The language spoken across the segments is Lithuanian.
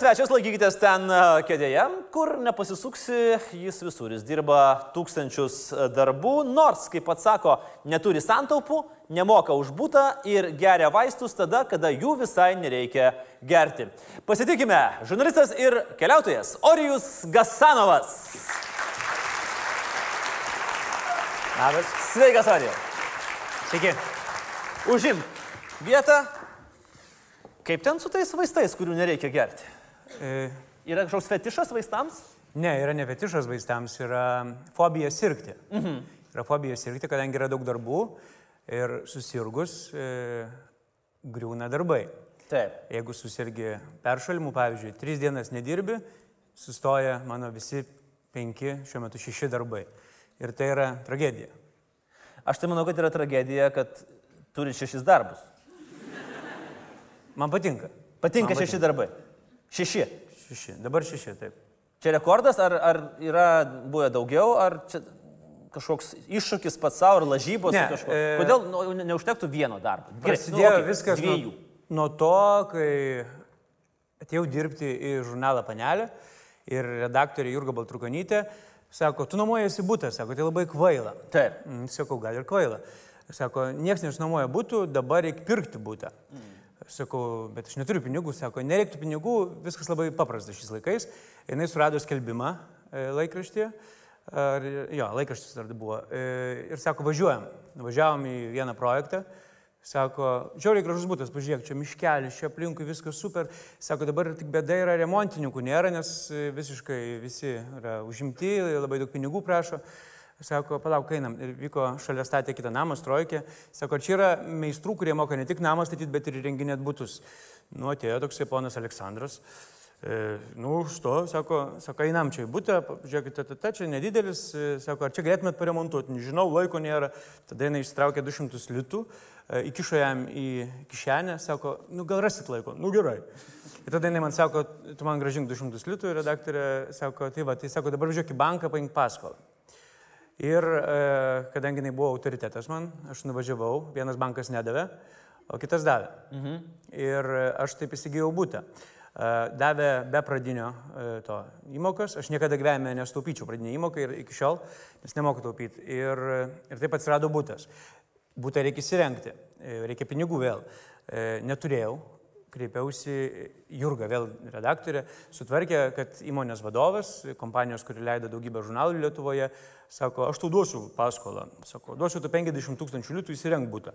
Laidos svečias laikykitės ten e, kėdėje, kur nepasisuksi, jis visur. Jis dirba tūkstančius e, darbų, nors, kaip pats sako, neturi santaupų, nemoka už būtą ir geria vaistus tada, kada jų visai nereikia gerti. Pasitikime, žurnalistas ir keliautojas Orijus Gasanovas. Labas. Sveikas, Orijus. Sveiki. Užimk vietą. Kaip ten su tais vaistais, kurių nereikia gerti? E, Yra kažkoks fetišas vaistams? ne, yra ne fetišas vaistams, yra fobija sirgti. Mhm. Yra fobija sirgti, kadangi yra daug darbų ir susirgus e, griūna darbai. Taip. Jeigu susirgi peršalimu, pavyzdžiui, tris dienas nedirbi, sustoja mano visi penki, šiuo metu šeši darbai. Ir tai yra tragedija. Aš tai manau, kad yra tragedija, kad turi šešis darbus. Man patinka. Patinka Man šeši darbai. Šeši. Šeši. Dabar šeši, taip. Čia rekordas, ar, ar yra buvę daugiau, ar čia kažkoks iššūkis pats savo, ar lažybos? Ne, ar kažko? e, Kodėl nu, ne- neužtektų vieno darbo? Prasidėjo nu, okei, viskas Dviejų. nuo, nuo to, kai atėjau dirbti į žurnalą Panelę ir redaktorė Jurga Baltrukonytė sako, tu nuomojasi būtą, sako, tai labai kvaila. Taip. Mm, Sakau, gal ir kvaila. Sako, niekas neišnuomoja būtų, dabar reikia pirkti būtą. Sakau, bet aš neturiu pinigų, sako, nereiktų pinigų, viskas labai paprasta šiais laikais. Jis surado skelbimą e, laikraštyje, ar, jo, laikraštis dar buvo, e, ir sako, važiuojam. Važiavom į vieną projektą, sako, žiauriai gražus būtas, pažiūrėk, čia miškelis, čia aplinkui viskas super. Sako, dabar tik bėda yra remontininkų, nėra, nes e, visiškai visi yra užimti, labai daug pinigų prašo. Sako, palauk, einam. Ir vyko šalia statė kitą namą, strojkė. Sako, čia yra meistrų, kurie moka ne tik namą statyti, bet ir renginėt būtus. Nu, atėjo toksai ponas Aleksandras. E, nu, što, sako, sako, einam čia į būtą, žiūrėkite, tata, čia nedidelis, e, sako, ar čia galėtumėt paremontuoti, nežinau, laiko nėra. Tada jinai ištraukė 200 litų, e, įkišo jam į kišenę, sako, nu gal rasit laiko, nu gerai. Ir tada jinai man sako, tu man gražink 200 litų ir redaktorė sako, tai va, tai sako, dabar važiuok į banką, paimk paskolą. Ir e, kadangi jinai buvo autoritetas man, aš nuvažiavau, vienas bankas nedavė, o kitas davė. Mhm. Ir e, aš taip įsigijau būtą. E, davė be pradinio to įmokas, aš niekada gyvenime nestaupyčiau pradinį įmoką ir iki šiol, nes nemoku taupyti. Ir, ir taip atsirado būtas. Būtą reikia įsirengti, reikia pinigų vėl. Neturėjau, kreipiausi Jurga, vėl redaktorė, sutvarkė, kad įmonės vadovas, kompanijos, kuri leido daugybę žurnalų Lietuvoje, sako, aš tau duosiu paskolą, sako, duosiu tau 50 tūkstančių litų įsirenk būtą.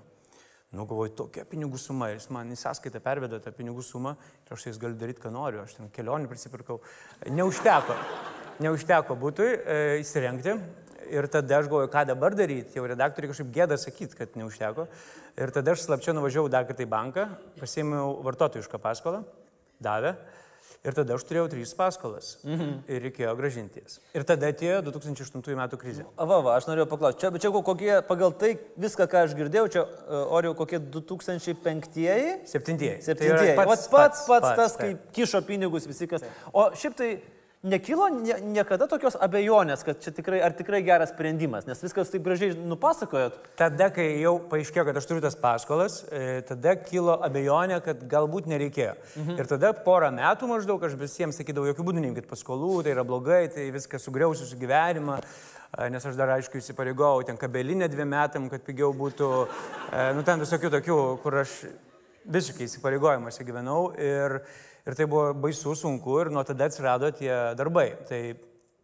Nu, galvoju, tokia pinigų suma, jis man į sąskaitą pervedė tą pinigų sumą ir aš jais galiu daryti, ką noriu, aš ten kelionį prisipirkau. Neužteko, neužteko būtui e, įsirengti. Ir tada aš galvoju, ką dabar daryti, jau redaktoriai kažkaip gėda sakyti, kad neužteko. Ir tada aš slapčia nuvažiavau dar kartą į banką, pasiėmiau vartotojišką paskolą, davė. Ir tada aš turėjau trys paskolas. Mhm. Ir reikėjo gražinti jas. Ir tada atėjo 2008 metų krizė. Va, va, aš norėjau paklausti. Čia, čia kokie, pagal tai viską, ką aš girdėjau, čia uh, Orijau kokie 2005-ieji? Septintieji. Tai yra Septintieji. Pats, pats, pats, pats tas, kai kišo pinigus visi kas. O šiaip tai nekilo nie, niekada tokios abejonės, kad čia tikrai, ar tikrai geras sprendimas, nes viskas taip gražiai nupasakojot. Tada, kai jau paaiškėjo, kad aš turiu tas paskolas, e, tada kilo abejonė, kad galbūt nereikėjo. Mhm. Ir tada porą metų maždaug aš visiems sakydavau, jokių būdų neimkite paskolų, tai yra blogai, tai viskas sugriausiu su gyvenimą. e, Nes aš dar aišku įsipareigojau ten kabelinę dviem metam, kad pigiau būtų, e, nu ten visokių tokių, kur aš visiškai įsipareigojimuose gyvenau ir, ir tai buvo baisu, sunku ir nuo tada atsirado tie darbai. Tai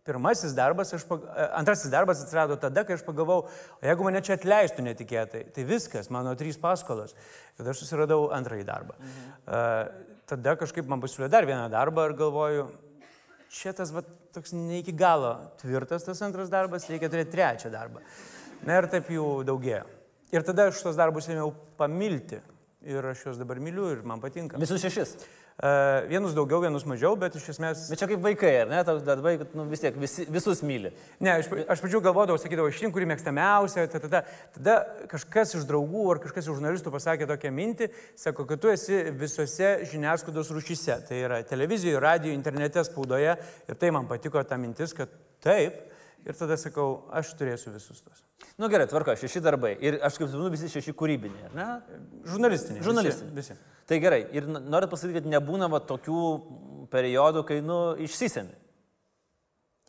pirmasis darbas, aš, e, antrasis darbas atsirado tada, kai aš pagalvojau, o jeigu mane čia atleistų netikėtai, tai viskas, mano trys paskolos. Tada aš susiradau antrąjį darbą. Mhm. Tada kažkaip man pasiūlė dar vieną darbą ir galvoju, šitas va, toks ne iki galo tvirtas tas antras darbas, reikia turėti trečią darbą. Na ir taip jų daugėjo. Ir tada aš tos darbus ėmiau pamilti. Ir aš juos dabar myliu ir man patinka. Visus šešis. Vienus daugiau, vienus mažiau, bet iš esmės... Bet čia kaip vaikai, ar ne? Tau darbai, kad nu, vis tiek visi, visus myli. Ne, aš, aš pradžių galvodavau, sakydavau, išrink, kurį mėgstamiausią, tada, tada, tada kažkas iš draugų ar kažkas iš žurnalistų pasakė tokią mintį, sako, kad tu esi visose žiniasklaidos rušyse. Tai yra televizijoje, radijoje, internete, spaudoje. Ir tai man patiko ta mintis, kad taip. Ir tada sakau, aš turėsiu visus tos. Nu gerai, tvarka, šeši darbai. Ir aš kaip suprantu, visi šeši kūrybiniai, ar ne? Žurnalistiniai. Žurnalistiniai. Visi. visi. Tai gerai. Ir norit pasakyti, kad nebūna va, tokių periodų, kai, nu, išsisemi.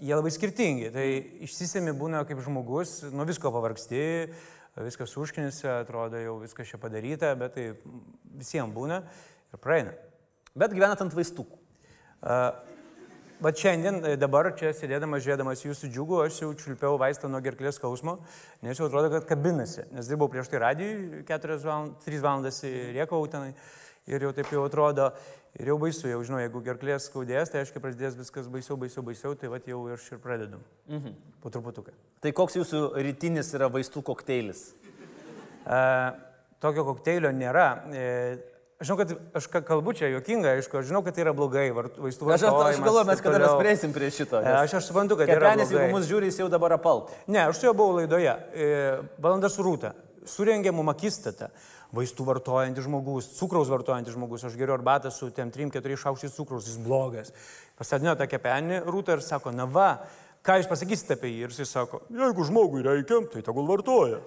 Jie labai skirtingi. Tai išsisemi būna kaip žmogus, nuo visko pavargsti, viskas užkinisi, atrodo jau viskas čia padaryta, bet tai visiems būna ir praeina. Bet gyvenat ant vaistukų. Bet šiandien, e, dabar čia sėdėdamas, žiūrėdamas jūsų džiugų, aš jau čiulpiau vaistą nuo gerklės skausmo, nes jau atrodo, kad kabinasi. Nes dirbau prieš tai radijui, 4 valandas, 3 valandas riekau tenai ir jau taip jau atrodo, ir jau baisu, jau žinau, jeigu gerklės skaudės, tai aiškiai prasidės viskas baisiau, baisiau, baisiau, tai va jau aš ir pradedu. Mhm. Po truputuką. Tai koks jūsų rytinis yra vaistų kokteilis? E, tokio kokteilio nėra. E, Aš žinau, kad aš kalbu čia juokinga, aišku, aš žinau, kad tai yra blogai, vaistų Aš, aš, aš vartojimas, galvoju, mes kada mes prieisim prie šito. E, Aš, aš suprantu, kad Kepenis, jeigu mus žiūri, jis jau dabar apalpo. Ne, aš su juo buvau laidoje. E, Valanda su Rūta. Surengė mum akistatą. Vaistų vartojantis žmogus, cukraus vartojantis žmogus. Aš geriu arbatą su tiem 3-4 šaukščiais cukraus, jis blogas. Pasadino tą kepenį Rūta ir sako, na va, ką jūs pasakysite apie jį? Ir jis sako, jeigu žmogui reikia, tai tegul vartoja.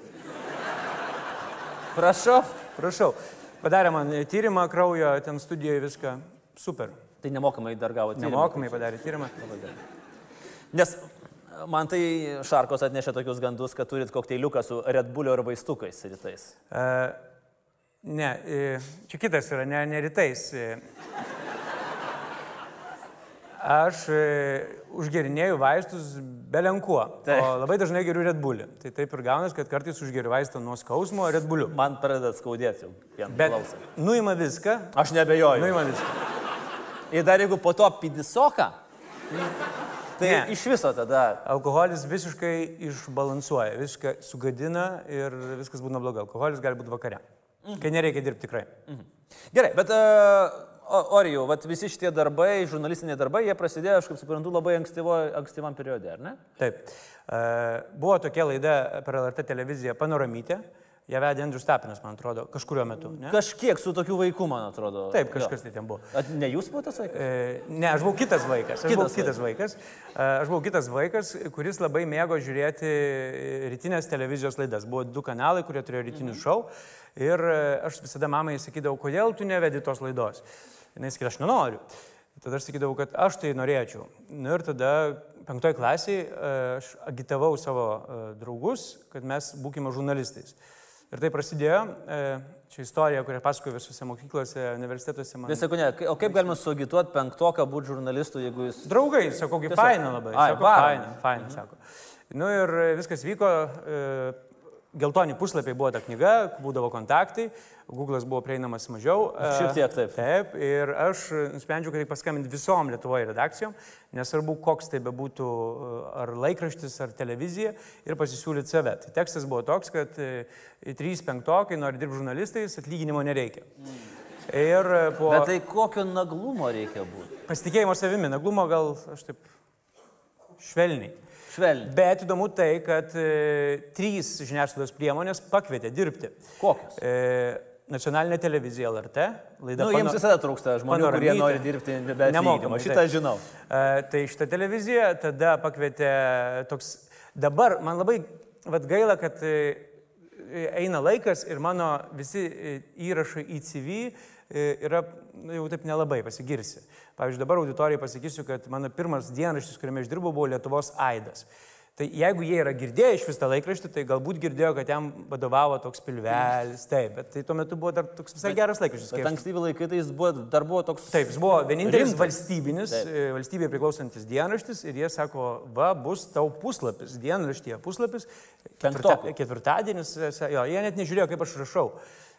Prašau. Prašau. Padarė man tyrimą kraujo, ten studijoje viską. Super. Tai nemokamai dar gavote. Nemokamai padarė tyrimą. Nes man tai Šarkos atnešė tokius gandus, kad turit kokteiliuką su Red Bullio ir vaistukais rytais. E, ne, e, čia kitas yra, ne, ne rytais. Aš e, užgerinėjau vaistus belenkuo, Taip. o labai dažnai geriu Red Bullį. Tai taip ir gaunas, kad kartais užgeriu vaistą nuo skausmo Red Bulliu. Man pradeda skaudėti jau. Bet klausant. nuima viską, Aš nebejoju. nuima viską. Ir dar jeigu po to pidisoka, tai Ne. iš viso tada. Alkoholis visiškai išbalansuoja, viską sugadina ir viskas būna blogai. Alkoholis gali būti vakare, kai nereikia dirbti tikrai. Gerai, bet uh, Orijau, visi šitie darbai, žurnalistiniai darbai, jie prasidėjo, aš kaip suprantu, labai ankstyvo, ankstyvam periode, ar ne? Taip. E, Buvo tokia laida per LRT televiziją Panoramytė. Ją vedė Andrius Tapinas, man atrodo, kažkurio metu. Ne? Kažkiek su tokiu vaiku, man atrodo. Taip, kažkas tai ten buvo. At, ne jūs buvote tas vaikas? E, Ne, aš buvau kitas vaikas. Aš Kitas buvau kitas vaikas. E, Aš buvau kitas vaikas, kuris labai mėgo žiūrėti rytinės televizijos laidas. Buvo du kanalai, kurie turėjo rytinius šou. Ir e, aš visada mamai sakydavau, kodėl tu nevedi tos laidos. Jis sakė, aš nenoriu. Tada aš sakydavau, kad aš tai norėčiau. Na ir tada penktoj klasiai e, aš agitavau savo draugus, kad mes būkime žurnalistais. Ir tai prasidėjo, e, čia istorija, kurią pasakoju visose mokyklose, universitetuose. Man... Vis sakau, ne, o kaip galima suagituoti penktoką būti žurnalistu, jeigu jis... Draugai, sakau, kaip faina labai. Ai, faina, faina, sako. Nu ir viskas vyko, e, geltoni puslapiai buvo ta knyga, būdavo kontaktai, Google'as buvo prieinamas mažiau. e, Šiek tiek taip. Taip, ir aš nusprendžiau, kad reikia paskambinti visom Lietuvoje redakcijom, nesvarbu, koks tai bebūtų, e, ar laikraštis, ar televizija, ir pasisiūlyti save. Tai tekstas buvo toks, kad e, trys penktokai nori dirbti žurnalistais, atlyginimo nereikia. Ir e, po Bet tai kokio naglumo reikia būti? pasitikėjimo savimi, naglumo gal aš taip švelniai. Švelniai. Bet įdomu tai, kad e, trys žiniasklaidos priemonės pakvietė dirbti. Kokios? E, nacionalinė televizija LRT, laida Nu, jiems visada trūksta žmonių, kurie nori dirbti be Nemokamai. Šitą taip. žinau. E, tai šitą televiziją tada pakvietė toks, dabar man labai vat, gaila, kad e, eina laikas ir mano visi e, įrašai į CV e, yra nu, jau taip nelabai pasigirsi. Pavyzdžiui, dabar auditorijai pasakysiu, kad mano pirmas dienraštis, kuriame aš dirbau, buvo Lietuvos Aidas. Tai jeigu jie yra girdėję iš vis tą laikraštį, tai galbūt girdėjo, kad jam vadovavo toks pilvelis, taip, bet tai tuo metu buvo dar toks visai geras laikraštis. Bet ankstyvi laikai tai jis buvo, dar buvo toks... Taip, jis buvo vienintelis Rimtas. valstybinis, Taip. e, valstybėje priklausantis dienraštis ir jie sako, va, bus tau puslapis, dienraštyje puslapis, Penktokų. ketvirtadienis, e, jo, jie net nežiūrėjo, kaip aš rašau.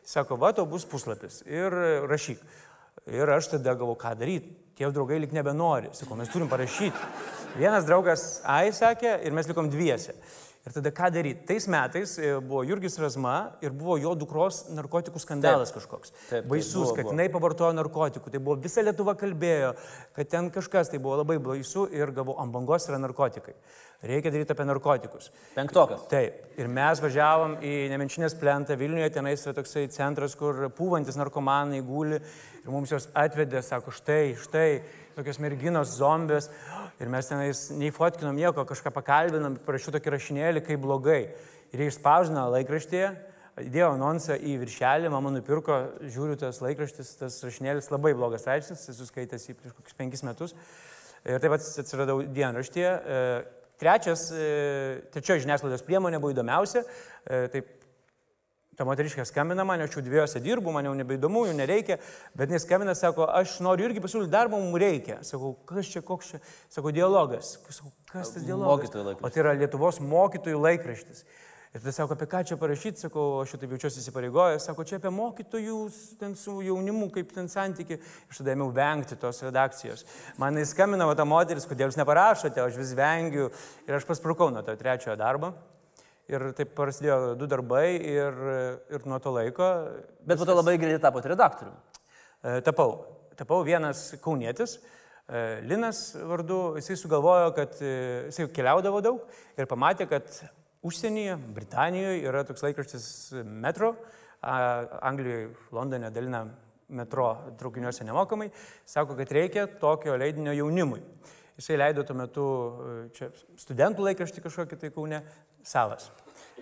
Sako, va, tau bus puslapis ir rašyk. Ir aš tada galvoju, ką daryti. Tie draugai lik nebenori. Sakau, mes turim parašyti. Vienas draugas Ai sakė ir mes likom dviese. Ir tada ką daryti? Tais metais e, buvo Jurgis Razma ir buvo jo dukros narkotikų skandalas Taip. kažkoks. Taip, taip, Baisus, buvo, kad buvo. jinai pavartojo narkotikų. Tai buvo visa Lietuva kalbėjo, kad ten kažkas tai buvo labai baisu ir gavau, ant bangos yra narkotikai. Reikia daryti apie narkotikus. Penktokas. Taip. Ir mes važiavom į Nemenčinės plentą Vilniuje, tenais yra toksai centras, kur pūvantis narkomanai guli ir mums jos atvedė, sako, štai, štai, tokios merginos zombės. Ir mes tenais nei fotkinom nieko, kažką pakalbinom, parašiau tokį rašinėlį, kaip blogai. Ir jie išspausdino laikraštyje, įdėjo anonsą į viršelį, mama nupirko, žiūriu tas laikraštis, tas rašinėlis labai blogas straipsnis, esu skaitęs jį prieš kokius penkis metus. Ir taip pat atsiradau dienraštyje. E, trečias, e, trečioji žiniasklaidos priemonė buvo įdomiausia. E, taip, ta moteriškė skambina man, aš jau dviejose dirbu, man jau nebeįdomu, jų nereikia, bet jis skambina, sako, aš noriu irgi pasiūlyti darbą, mums reikia. Sakau, kas čia, koks čia, sako, dialogas. Sakau, kas tas dialogas? O tai yra Lietuvos mokytojų laikraštis. Ir tada sako, apie ką čia parašyti, sakau, aš jau taip jaučiuosi įsipareigojęs, sako, čia apie mokytojų ten su jaunimu, kaip ten santyki. Aš tada ėmiau vengti tos redakcijos. Man įskambinavo ta moteris, kodėl jūs neparašote, aš vis vengiu. Ir aš pasprukau nuo to trečiojo darbo. Ir taip prasidėjo du darbai ir, ir nuo to laiko. Bet po to labai greitai tapote redaktoriumi. E, Tapau. Tapau vienas kaunietis. e, Linas vardu, jisai sugalvojo, kad e, jisai keliaudavo daug ir pamatė, kad užsienyje, Britanijoje yra toks laikraštis Metro, Anglijoje, Londone dalina metro traukiniuose nemokamai, sako, kad reikia tokio leidinio jaunimui. Jisai leido tuo metu e, čia studentų laikraštį kažkokį tai kaune, savas.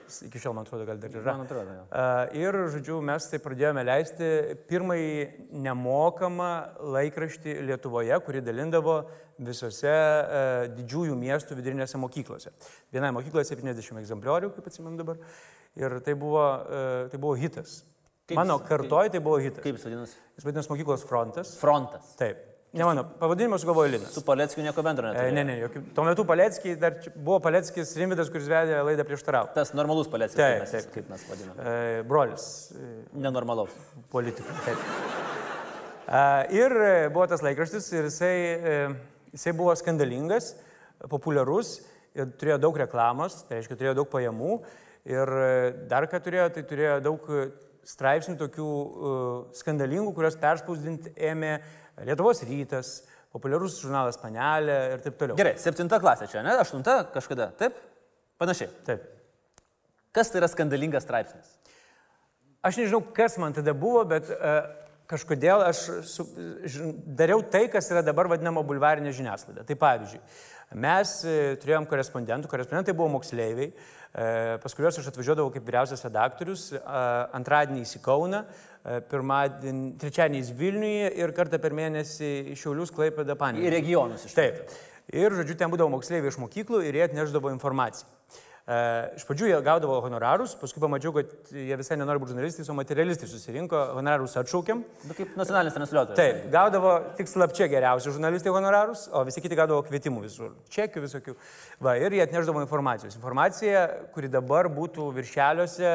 Jis Iki šiol, man atrodo, gal dar yra. Man atrodo, jo. A, Ir, žodžiu, mes tai pradėjome leisti pirmąjį nemokamą laikraštį Lietuvoje, kurį dalindavo visose e, didžiųjų miestų vidurinėse mokyklose. Vienoje mokykloje 70 egzempliorių, kaip atsimenu dabar. Ir tai buvo, e, tai buvo hitas. Kaip Mano kartoj tai buvo hitas. Kaip jis vadinasi? Jis vadinasi mokyklos frontas. Frontas. Taip. Ne mano, pavadinimas sugalvojo Linas. Su Paleckiu nieko bendro E, neturi. ne, ne, jokių. Tuo metu Paleckiai, dar buvo Paleckis Rimvidas, kuris vedė laidą prieš tarau. Tas normalus Paleckis, Taip, taip. kaip mes vadiname. E, brolis e, Nenormalaus. politikų. Taip. E, ir e, buvo tas laikraštis ir jisai, e, jisai buvo skandalingas, populiarus turėjo daug reklamos, tai reiškia turėjo daug pajamų. Ir e, dar ką turėjo, tai turėjo daug e, straipsnių tokių uh, skandalingų, kurios perspausdinti ėmė Lietuvos rytas, populiarus žurnalas Panelė ir taip toliau. Gerai, septinta klasė čia, ne? Aštunta kažkada, taip? Panašiai. Taip. Kas tai yra skandalingas straipsnis? Aš nežinau, kas man tada buvo, bet uh, kažkodėl aš su, žin, dariau tai, kas yra dabar vadinama bulvarinė žiniasklaida. Tai pavyzdžiui, mes uh, turėjom korespondentų, korespondentai buvo moksleiviai, uh, pas kuriuos aš atvažiuodavau kaip vyriausias redaktorius, uh, antradieniais į Kauną, trečiadieniais Vilniuje ir kartą per mėnesį į Šiaulius Klaipėdą Panį. Į regionus iš Taip. Ir, žodžiu, ten būdavo moksleiviai iš mokyklų ir jie atneždavo informaciją. E, iš pradžių jie gaudavo honorarus, paskui pamačiau, kad jie visai nenori būti žurnalistais, o materialistai susirinko, honorarus atšaukiam. Nu, kaip nacionalinis transliuotojas. Taip, gaudavo tik slapčia geriausi žurnalistai honorarus, o visi kiti gaudavo kvietimų visur, čekių visokių. Va, ir jie atneždavo informacijos. Informacija, kuri dabar būtų viršeliuose,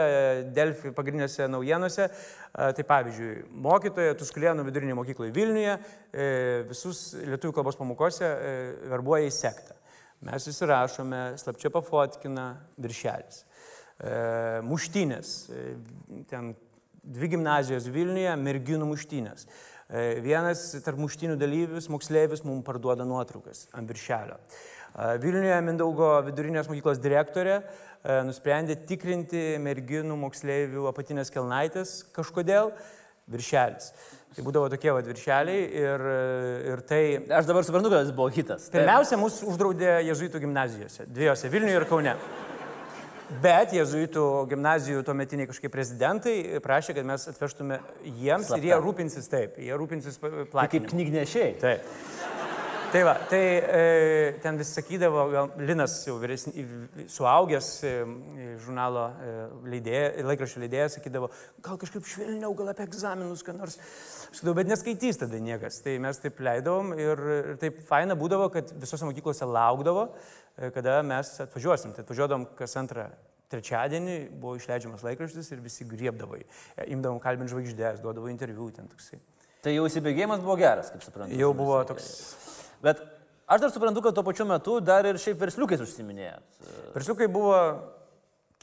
Delfi pagrindinėse naujienose. e, Tai pavyzdžiui, mokytoja Tuskulėnų vidurinė mokykloje Vilniuje e, visus lietuvių kalbos pamokose verbuoja į sektą. Mes įsirašome, slapčia pafotkina viršelis. E, Muštinės, e, ten dvi gimnazijos Vilniuje, merginų muštynės. E, Vienas tarp muštynių dalyvius, moksleivis, mums parduoda nuotraukas ant viršelio. E, Vilniuje Mindaugo vidurinės mokyklos direktorė e, nusprendė tikrinti merginų moksleivių apatinės kelnaitės kažkodėl viršelis. Tai būdavo tokie va viršeliai ir, ir tai Aš dabar suprantu, kad jis buvo hitas. Taip. Pirmiausia, mus uždraudė jezuitų gimnazijose, dviejose - Vilniuje ir Kaune. Bet jezuitų gimnazijų tuometiniai kažkaip prezidentai prašė, kad mes atvežtume jiems Slapta. ir jie rūpinsis taip, jie rūpinsis Tai kaip platinimu. knygnešiai. Taip. Tai va, tai e, ten vis sakydavo, gal Linas jau vyresni, suaugęs e, žurnalo e, leidėjas, laikraščio leidėjas, sakydavo, gal kažkaip švelniau, gal apie egzaminus, ką nors. Aš sakydavau, bet neskaitys tada niekas. Tai mes taip leidom ir, ir taip faina būdavo, kad visose mokyklose laukdavo, e, kada mes atvažiuosim. Tai atvažiuodom kas antrą trečiadienį, buvo išleidžiamas laikraštis ir visi griebdavo jį. E, Imdavom kalbinti žvaigždės, duodavo interviu ten toksai. Tai jau įsibėgėjimas buvo geras, kaip suprantu. Jau buvo toks Bet aš dar suprantu, kad tuo pačiu metu dar ir šiaip versliukais užsiminėjot. Versliukai buvo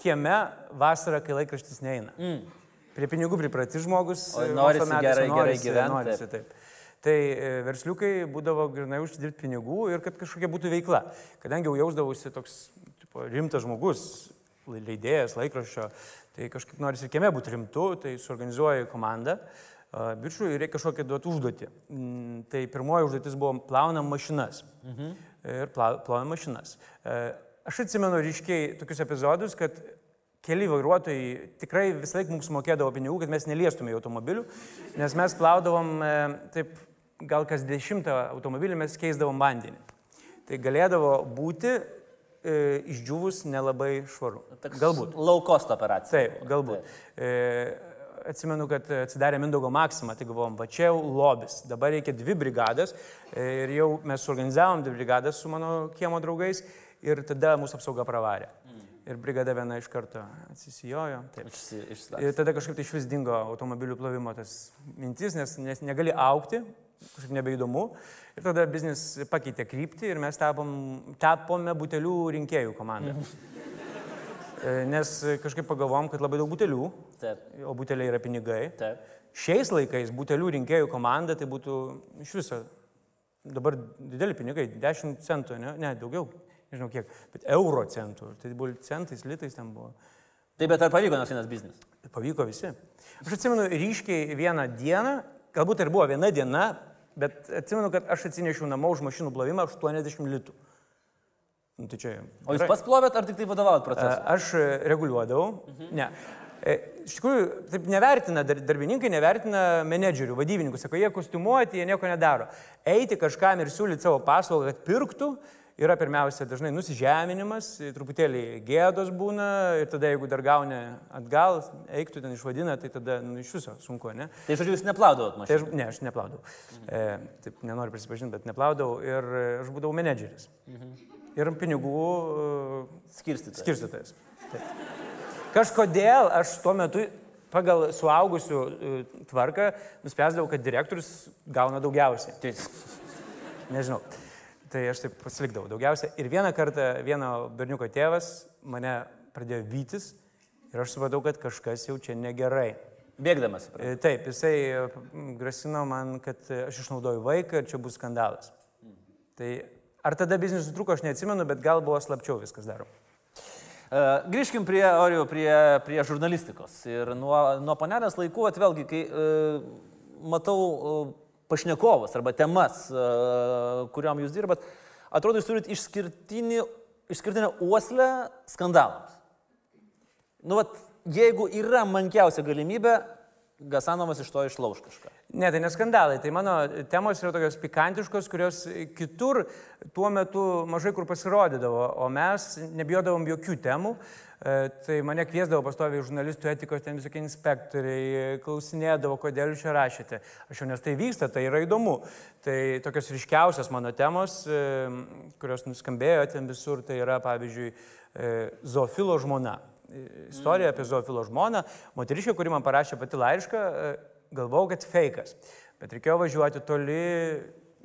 kieme vasarą, kai laikraštis neina. Mm. Prie pinigų priprati žmogus. E, metais, gerai- gerai norisi, gyvent, Norisi, taip. Tai e, versliukai būdavo grinai užsidirbti pinigų ir kad kažkokia būtų veikla. Kadangi jau jausdavausi toks tipo, rimtas žmogus, leidėjas laikraščio, tai kažkaip norisi ir kieme būti rimtu, tai suorganizuoju komandą. a, Bičių ir reikia kažkokią duoti užduotį. Mm, Tai pirmoji užduotis buvo plaunam mašinas. Mhm. ir plovė mašinas. E, aš atsimenu ryškiai tokius epizodus, kad keli vairuotojai tikrai visą laiką mums mokėdavo pinigų, kad mes neliestume automobilių, nes mes plaudavom e, taip gal kas dešimtą automobilį mes keisdavom vandenį. Tai galėdavo būti e, išdžiūvus nelabai švaru. Galbūt. Laukost operacija. Taip, galbūt. Taip. E, atsimenu, kad atsidarė Mindogo Maksima, tai galvom, va čia jau lobis, dabar reikia dvi brigadas ir jau mes suorganizavom dvi brigadas su mano kiemo draugais ir tada mūsų apsauga pravarė. Mm. Ir brigada viena iš karto atsisijojo. Išsi, ir tada kažkaip tai iš vis dingo automobilių plovimo tas mintis, nes, nes negali aukti, kažkaip nebeįdomu. Ir tada biznis pakeitė kryptį ir mes tapom, tapome butelių rinkėjų komandą. Mhm. E, nes kažkaip pagalvom, kad labai daug butelių, Taip. o buteliai yra pinigai. Taip. Šiais laikais butelių rinkėjų komanda tai būtų iš viso dabar dideli pinigai, 10 centų, ne, ne daugiau, nežinau kiek, bet euro centų. Tai buvo centais, litais ten buvo. Taip, bet ar pavyko nors vienas biznis? Pavyko visi. Aš atsimenu ryškiai vieną dieną, galbūt ir buvo viena diena, bet atsimenu, kad aš atsinešiau namo už mašinų plovimą 80 litų. Nu, tai čia, o jūs pas plovėt ar tik tai vadovavot procesui? Aš reguliuodavau. Mhm. Ne. E, iš tikrųjų, taip nevertina, darbininkai nevertina menedžerių, vadybininkų, sako, jie kostiumuoti, jie nieko nedaro. Eiti kažkam ir siūlyti savo paslaugą, kad pirktų, yra pirmiausia dažnai nusižeminimas, truputėlį gėdos būna ir tada jeigu dar gauni atgal, eiktų ten išvadina, tai tada nu, iš viso sunku, ne? Tai žodžiu, jūs neplaudavot mašiną? Tai aš, ne, aš neplaudavau. Mhm. E, taip nenoriu prisipažinti, bet neplaudavau ir aš būdavau menedžeris. Mhm ir pinigų uh, skirstytojas. skirstytojas. Taip. Kažkodėl aš tuo metu pagal suaugusių uh, tvarką nuspręsdavau, kad direktorius gauna daugiausiai. Tai, nežinau. Tai aš taip pasilikdavau daugiausia. Ir vieną kartą vieno berniuko tėvas mane pradėjo vytis ir aš supratau, kad kažkas jau čia negerai. Bėgdamas. E, taip, jisai grasino man, kad aš išnaudoju vaiką ir čia bus skandalas. Tai Ar tada biznis sutruko, aš neatsimenu, bet gal buvo slapčiau viskas daroma. Uh, grįžkim prie, Oriu, prie, prie žurnalistikos. Ir nuo, nuo panelės laikų, atvėlgi, kai uh, matau uh, pašnekovus arba temas, uh, kuriuom jūs dirbat, atrodo, jūs išskirtinį, išskirtinę uoslę skandalams. Nu, vat, jeigu yra mankiausia galimybė, Gasanovas iš to išlauž kažką. Ne, tai neskandalai. Tai mano temos yra tokios pikantiškos, kurios kitur tuo metu mažai kur pasirodydavo, o mes nebijodavom jokių temų. E, tai mane kviesdavo pastoviai žurnalistų etikos, ten visokie inspektoriai, klausinėdavo, kodėl jūs čia rašėte. Aš jau nes tai vyksta, tai yra įdomu. Tai tokios ryškiausios mano temos, e, kurios nuskambėjo ten visur, tai yra pavyzdžiui e, Zofilo žmona istorija apie Zofilo žmoną. Moteriškė, kuri man parašė pati laišką, e, galvau, kad fejkas. Bet reikėjo važiuoti toli,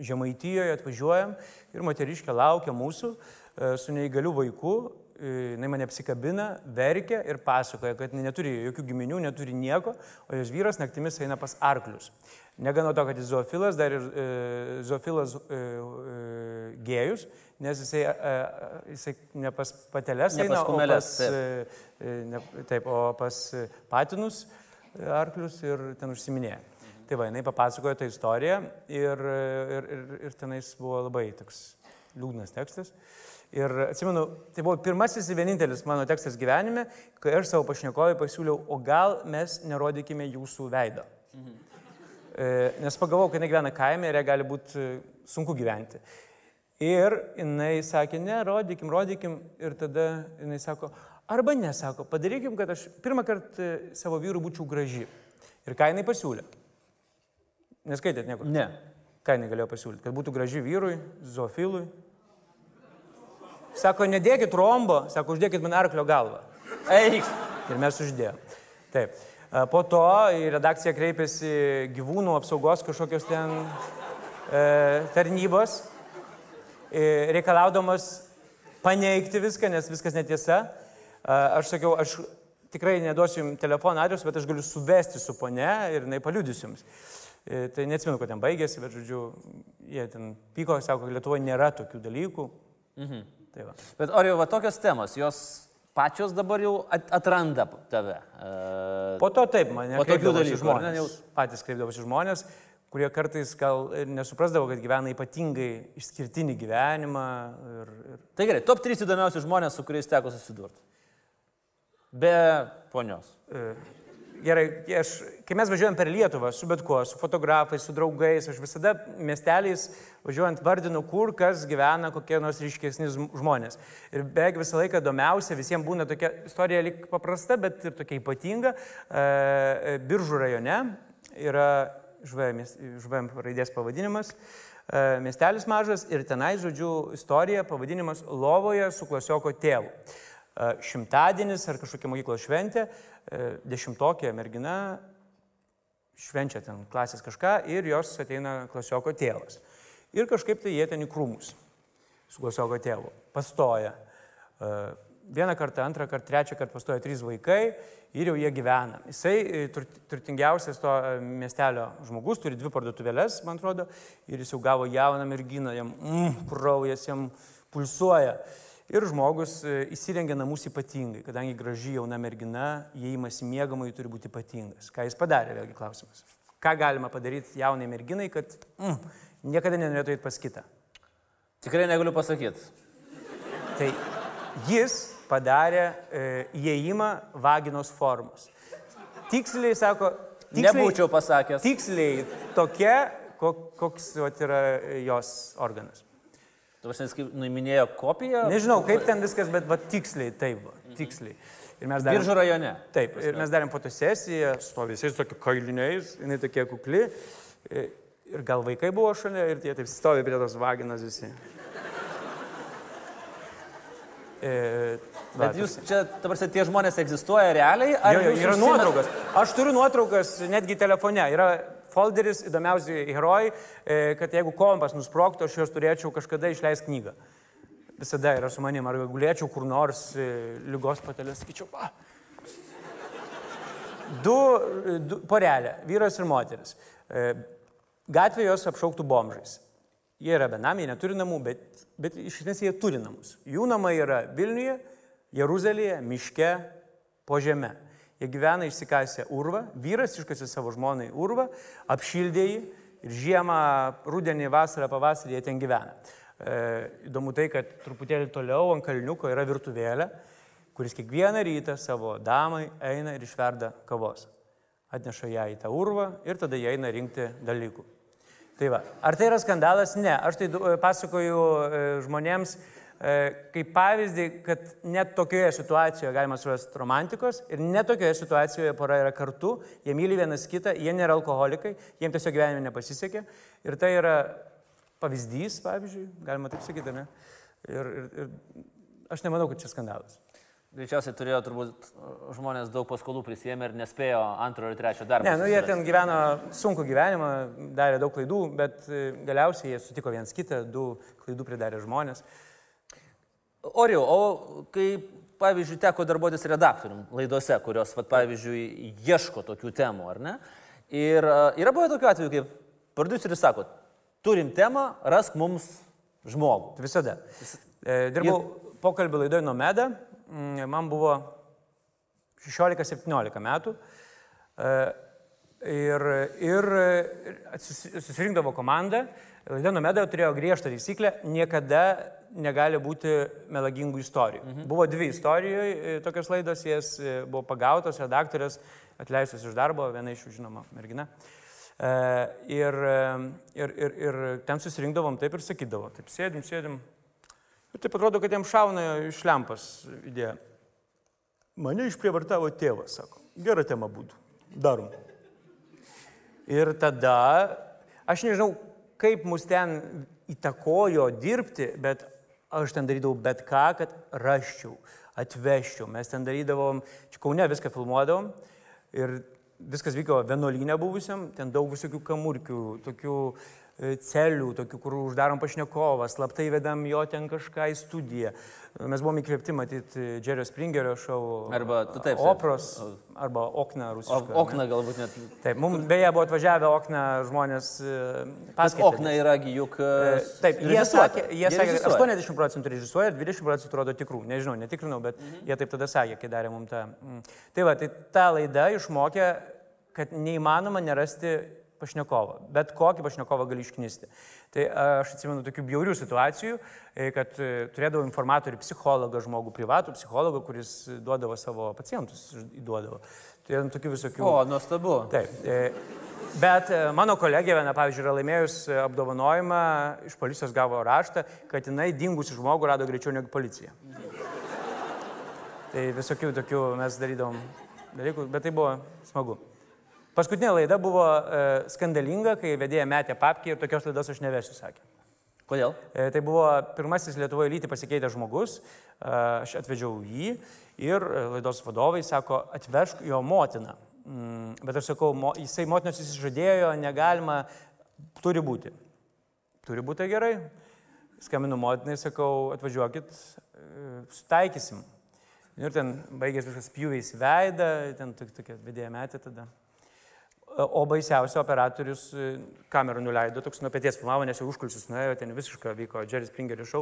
Žemaitijoje atvažiuojam ir moteriškė laukia mūsų e, su neįgaliu vaiku. E, jis mane apsikabina, verkia ir pasakoja, kad neturi jokių giminių, neturi nieko, o jos vyras naktimis eina pas arklius. Negana to, kad jis zoofilas, dar ir e, zoofilas e, e, gėjus, nes jisai, e, jisai ne pas pateles, ne pas kumelės. Taip. E, ne, taip, o pas patinus arklius ir ten užsiminėja. Mhm. Tai va, jinai papasakojo tą istoriją ir, ir, ir, ir tenais buvo labai toks liūdnas tekstas. Ir atsimenu, tai buvo pirmasis ir vienintelis mano tekstas gyvenime, kai aš savo pašnekovui pasiūliau, o gal mes nerodykime jūsų veido. Mhm. E, nes pagalvojau, kad jinai gyvena kaime ir jai gali būti e, sunku gyventi. Ir jinai sakė, ne, rodykim, rodykim. Ir tada jinai sako, arba nesako, padarykim, kad aš pirmą kartą savo vyrų būčiau graži. Ir ką jinai pasiūlė? Neskaitėt nieko? Ne. Ką jinai galėjo pasiūlyti? Kad būtų graži vyrui, zoofilui. Sako, nedėkit rombo, sako, uždėkit man arklio galvą. Eik. Ir mes uždėjom. Taip. Po to į redakciją kreipėsi gyvūnų apsaugos kažkokios ten e, tarnybos, reikalaudamas paneigti viską, nes viskas netiesa. E, aš sakiau, aš tikrai neduosiu jums telefono adresu, bet aš galiu suvesti su pone ir jinai paliudys jums. E, tai neatsimenu, kad ten baigėsi, bet žodžiu, jie ten pyko, sako, kad Lietuvoje nėra tokių dalykų. Mhm. Tai va. bet ar jau va tokios temos, jos pačios dabar jau atranda tave. Po to taip, mane po tokių dalykų žmonės. Jau... Patys kreipdavosi žmonės, kurie kartais gal nesuprasdavo, kad gyvena ypatingai išskirtinį gyvenimą. Ir, ir... Tai gerai, top 3 įdomiausi žmonės, su kuriais teko susidurti. Be ponios. E, gerai, aš, kai mes važiuojam per Lietuvą su bet kuo, su fotografais, su draugais, aš visada miesteliais važiuojant vardinu, kur kas gyvena kokie nors ryškesni žmonės. Ir beveik visą laiką įdomiausia, visiems būna tokia istorija lik paprasta, bet ir tokia ypatinga. E, Biržų rajone yra žuvėm raidės pavadinimas, e, miestelis mažas ir tenai, žodžiu, istorija pavadinimas Lovoje su klasioko tėvu. E, šimtadienis ar kažkokia mokyklos šventė, e, dešimtokė mergina švenčia ten klasės kažką ir jos ateina klasioko tėvas. Ir kažkaip tai jie ten į krūmus su klasioko tėvu. Pastoja. Vieną kartą, antrą kartą, trečią kartą pastoja trys vaikai ir jau jie gyvena. Jisai e, turtingiausias to e, miestelio žmogus, turi dvi parduotuvėlės, man atrodo, ir jis jau gavo jauną merginą, jam mm, kraujas jam pulsuoja. Ir žmogus e, įsirengia namus ypatingai, kadangi graži jauna mergina, įėjimas į mėgamąjį turi būti ypatingas. Ką jis padarė, vėlgi klausimas. Ką galima padaryti jaunai merginai, kad mm, niekada nenorėtų eiti pas kitą? Tikrai negaliu pasakyti. Tai jis padarė e, įėjimą vaginos formos. Tiksliai, sako, tiksliai, nebūčiau pasakęs. Tiksliai tokia, koks vat, yra jos organas. Tu vasins, kaip nuiminėjo kopiją? Nežinau, kaip ten viskas, bet va, tiksliai, taip, va, tiksliai. Ir mes darėm. Biržų rajone. Taip, ir mes darėm fotosesiją, su visais tokiu kailiniais, jinai tokia kukli. Ir gal vaikai buvo šalia ir tie taip stovi prie tos vaginos visi. E, Bet jūs čia, dabar tie žmonės egzistuoja realiai? Ar jo, jo, yra užsina... nuotraukas. Aš turiu nuotraukas netgi telefone. Yra folderis, įdomiausi herojai, e, kad jeigu kompas nusproktų, aš juos turėčiau kažkada išleisti knygą. Visada yra su manim, ar gulėčiau kur nors e, lygos patelės, sakyčiau, pa. Du, du porelė, vyras ir moteris. Gatvė jos apšauktų bomžais. Jie yra benamiai, neturi namų, bet, bet iš esmės jie turi namus. Jų namai yra Vilniuje, Jeruzalėje, miške, po žemę. Jie gyvena išsikasę urvą, vyras iškasė savo žmonai urvą, apšildė jį ir žiemą, rudenį, vasarą, pavasarį jie ten gyvena. E, įdomu tai, kad truputėlį toliau ant kalniuko yra virtuvėlė, kuris kiekvieną rytą savo damai eina ir išverda kavos. Atneša ją į tą urvą ir tada jie eina rinkti dalykų. Tai va, ar tai yra skandalas? Ne. Aš tai pasakoju e, žmonėms, E, kaip pavyzdį, kad net tokioje situacijoje galima surasti romantikos ir net tokioje situacijoje pora yra kartu, jie myli vienas kitą, jie nėra alkoholikai, jiems tiesiog gyvenime nepasisekė. Ir tai yra pavyzdys, pavyzdžiui, galima taip sakyti, ne? Ir, ir, ir aš nemanau, kad čia skandalas. Greičiausiai turėjo turbūt žmonės daug paskolų prisėmė ir nespėjo antro ir trečio darbo. Ne, nu jie ten gyveno sunku gyvenimą, darė daug klaidų, bet e, galiausiai jie sutiko viens kitą, du klaidų pridarė žmonės. Oriau, o kai, pavyzdžiui, teko darbuotis redaktorium laidose, kurios, vat, pavyzdžiui, ieško tokių temų, ar ne? Ir yra buvę tokių atvejų, kaip produceris sako, turim temą, rask mums žmogų. Visada. E, dirbau Ir... pokalbį laidoje Nomeda, man buvo 16-17 metų. E, ir, ir susirinkdavo komanda. Laida Nomeda turėjo griežtą taisyklę niekada negali būti melagingų istorijų. Mhm. Buvo dvi istorijoje e, tokios laidos, jas e, buvo pagautos, redaktorės atleistos iš darbo, viena iš jų žinoma mergina. E, ir, ir, ir, ir ten susirinkdavom taip ir sakydavom, taip sėdim, sėdim. Ir taip atrodo, kad jam šauna iš lempas idėja. Mane išprievartavo tėvas, sako. Gera tema būtų. Darom. Ir tada, aš nežinau, kaip mus ten įtakojo dirbti, bet aš ten darydavau bet ką, kad raščiau, atvežčiau. Mes ten darydavom, čia Kaune viską filmuodavom ir viskas vyko vienuolynė buvusiam, ten daug visokių kamurkių, tokių E, celių, tokių, kur uždarom pašnekovą, slaptai vedam jo ten kažką į studiją. Mes buvome įkvėpti matyti Džerio Springerio šou. Arba, tu taip. Opros, arba Okna rusiškai. Okna galbūt net. Taip, mums beje buvo atvažiavę Okna žmonės e, paskaityti. Okna yragi juk. E, taip, jie sakė, jie sakė, 80 procentų režisuoja, 20 procentų atrodo tikrų. Nežinau, netikrinau, bet mhm. jie taip tada sakė, kai darė mums tą. Mm. Tai va, tai ta laida išmokė, kad neįmanoma nerasti pašnekovą, bet kokį pašnekovą gali išknisti. Tai aš atsimenu tokių bjaurių situacijų, e, kad e, turėdavau informatorių psichologą, žmogų privatų psichologą, kuris duodavo savo pacientus, įduodavo. Tai tokių visokių. O, nuostabu. Taip. E, bet mano kolegė viena, pavyzdžiui, yra laimėjus apdovanojimą, iš policijos gavo raštą, kad jinai dingusi žmogų rado greičiau negu policija. Tai visokių tokių mes darydavom dalykų, bet tai buvo smagu. Paskutinė laida buvo e, skandalinga, kai vedėja metė papkį ir tokios laidos aš nevesiu, sakė. Kodėl? E, tai buvo pirmasis Lietuvoje lyti pasikeitęs žmogus, e, aš atvedžiau jį ir e, laidos vadovai sako, atvežk jo motiną. Mm, bet aš sakau, mo, jisai motinos įsižadėjo, negalima, turi būti. Turi būti gerai. Skambinu motinai, sakau, atvažiuokit, e, sutaikysim. Ir ten baigėsi viskas pjūviais veidą, ten tokia vedėja metė tada. O baisiausia operatorius e, kamerą nuleido, toks nuo pėties filmavo, nes jau užkulsius nuėjo, ten visiškai vyko Jerry Springerio šou,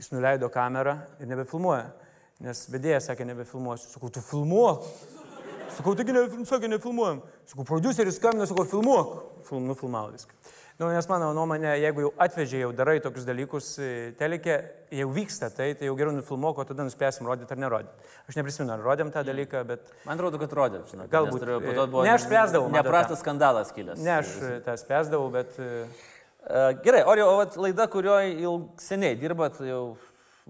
jis nuleido kamerą ir nebefilmuoja. Nes vedėjas sakė, nebefilmuosiu. Sakau, tu filmuok. Sakau, taigi ne, sakė, nefilmuojam. Sakau, produceris skambina, sakau, filmuok. Film, nufilmavo viską. Nu, nes mano nuomonė, jeigu jau atvežė, jau darai tokius dalykus e, telikė, jau vyksta tai, tai jau geriau nufilmuok, o tada nuspręsim rodyti ar nerodyti. Aš neprisimenu, ar rodėm tą dalyką, bet... Man atrodo, kad rodėm, žinai. Galbūt. Nes, po to buvo... Ne, aš spręsdavau. Neprastas skandalas kilęs. Ne, aš tą spręsdavau, bet... Gerai, o jau laida, kurioje jau seniai dirbat, jau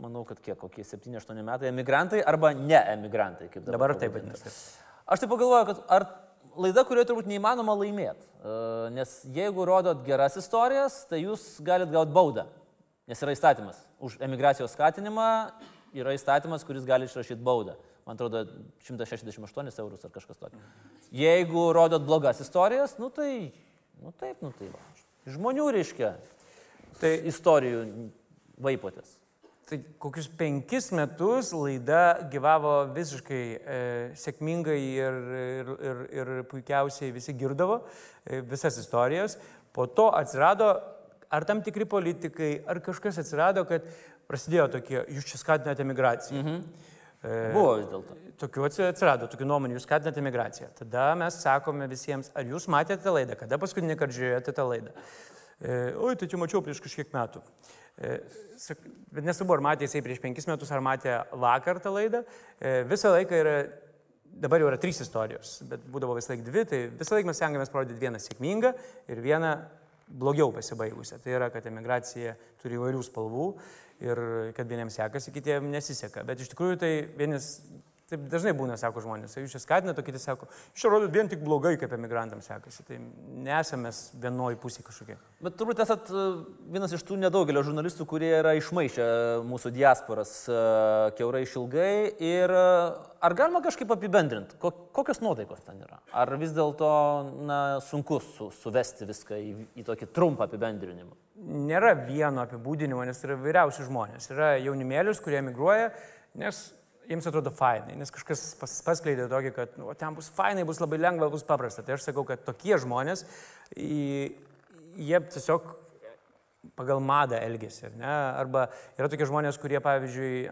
manau, kad kiek, kokie 7-8 metai, emigrantai arba ne emigrantai, kaip dabar. Dabar taip vadinasi. Aš taip pagalvoju, kad ar laida, kurioje turbūt neįmanoma laimėti. E, nes jeigu rodot geras istorijas, tai jūs galite gauti baudą. Nes yra įstatymas. Už emigracijos skatinimą yra įstatymas, kuris gali išrašyti baudą. Man atrodo, 168 eurus ar kažkas tokio. Jeigu rodot blogas istorijas, nu tai, nu taip, nu tai va. Žmonių reiškia. Tai istorijų vaipotės. Tai kokius penkis metus laida gyvavo visiškai e, sėkmingai ir, ir, ir, ir puikiausiai visi girdavo e, visas istorijas. Po to atsirado ar tam tikri politikai, ar kažkas atsirado, kad prasidėjo tokie, jūs čia skatinate migraciją. Mhm. E, Buvo vis dėlto. Tokių atsirado, tokių nuomonių, jūs skatinate migraciją. Tada mes sakome visiems, ar jūs matėte laidą, kada paskutinį kartą žiūrėjote tą laidą. E, oi, tai čia mačiau prieš kažkiek metų. Bet nesvarbu, ar matė jisai prieš penkis metus, ar matė vakar tą laidą. E, visą laiką yra, dabar jau yra trys istorijos, bet būdavo visą laiką dvi, tai visą laiką mes stengiamės parodyti vieną sėkmingą ir vieną blogiau pasibaigusią. Tai yra, kad emigracija turi įvairių spalvų ir kad vieniems sekasi, kitiems nesiseka. Bet iš tikrųjų tai vienas Taip dažnai būna, sako žmonės, jūs čia skatinate, kiti sako, iš čia rodo vien tik blogai, kaip emigrantams sekasi. Tai nesame vienoji pusė kažkokia. Bet turbūt esat e, vienas iš tų nedaugelio žurnalistų, kurie yra išmaišę mūsų diasporas e, keurai išilgai. Ir e, ar galima kažkaip apibendrinti, kokios nuotaikos ten yra? Ar vis dėlto sunku su, suvesti viską į, į tokį trumpą apibendrinimą? Nėra vieno apibūdinimo, nes yra vyriausi žmonės. Yra jaunimėlius, kurie emigruoja, nes jiems atrodo fainai, nes kažkas pas, paskleidė tokį, kad nu, ten bus fainai, bus labai lengva, bus paprasta. Tai aš sakau, kad tokie žmonės, jie tiesiog pagal madą elgesi. Ne? Arba yra tokie žmonės, kurie, pavyzdžiui,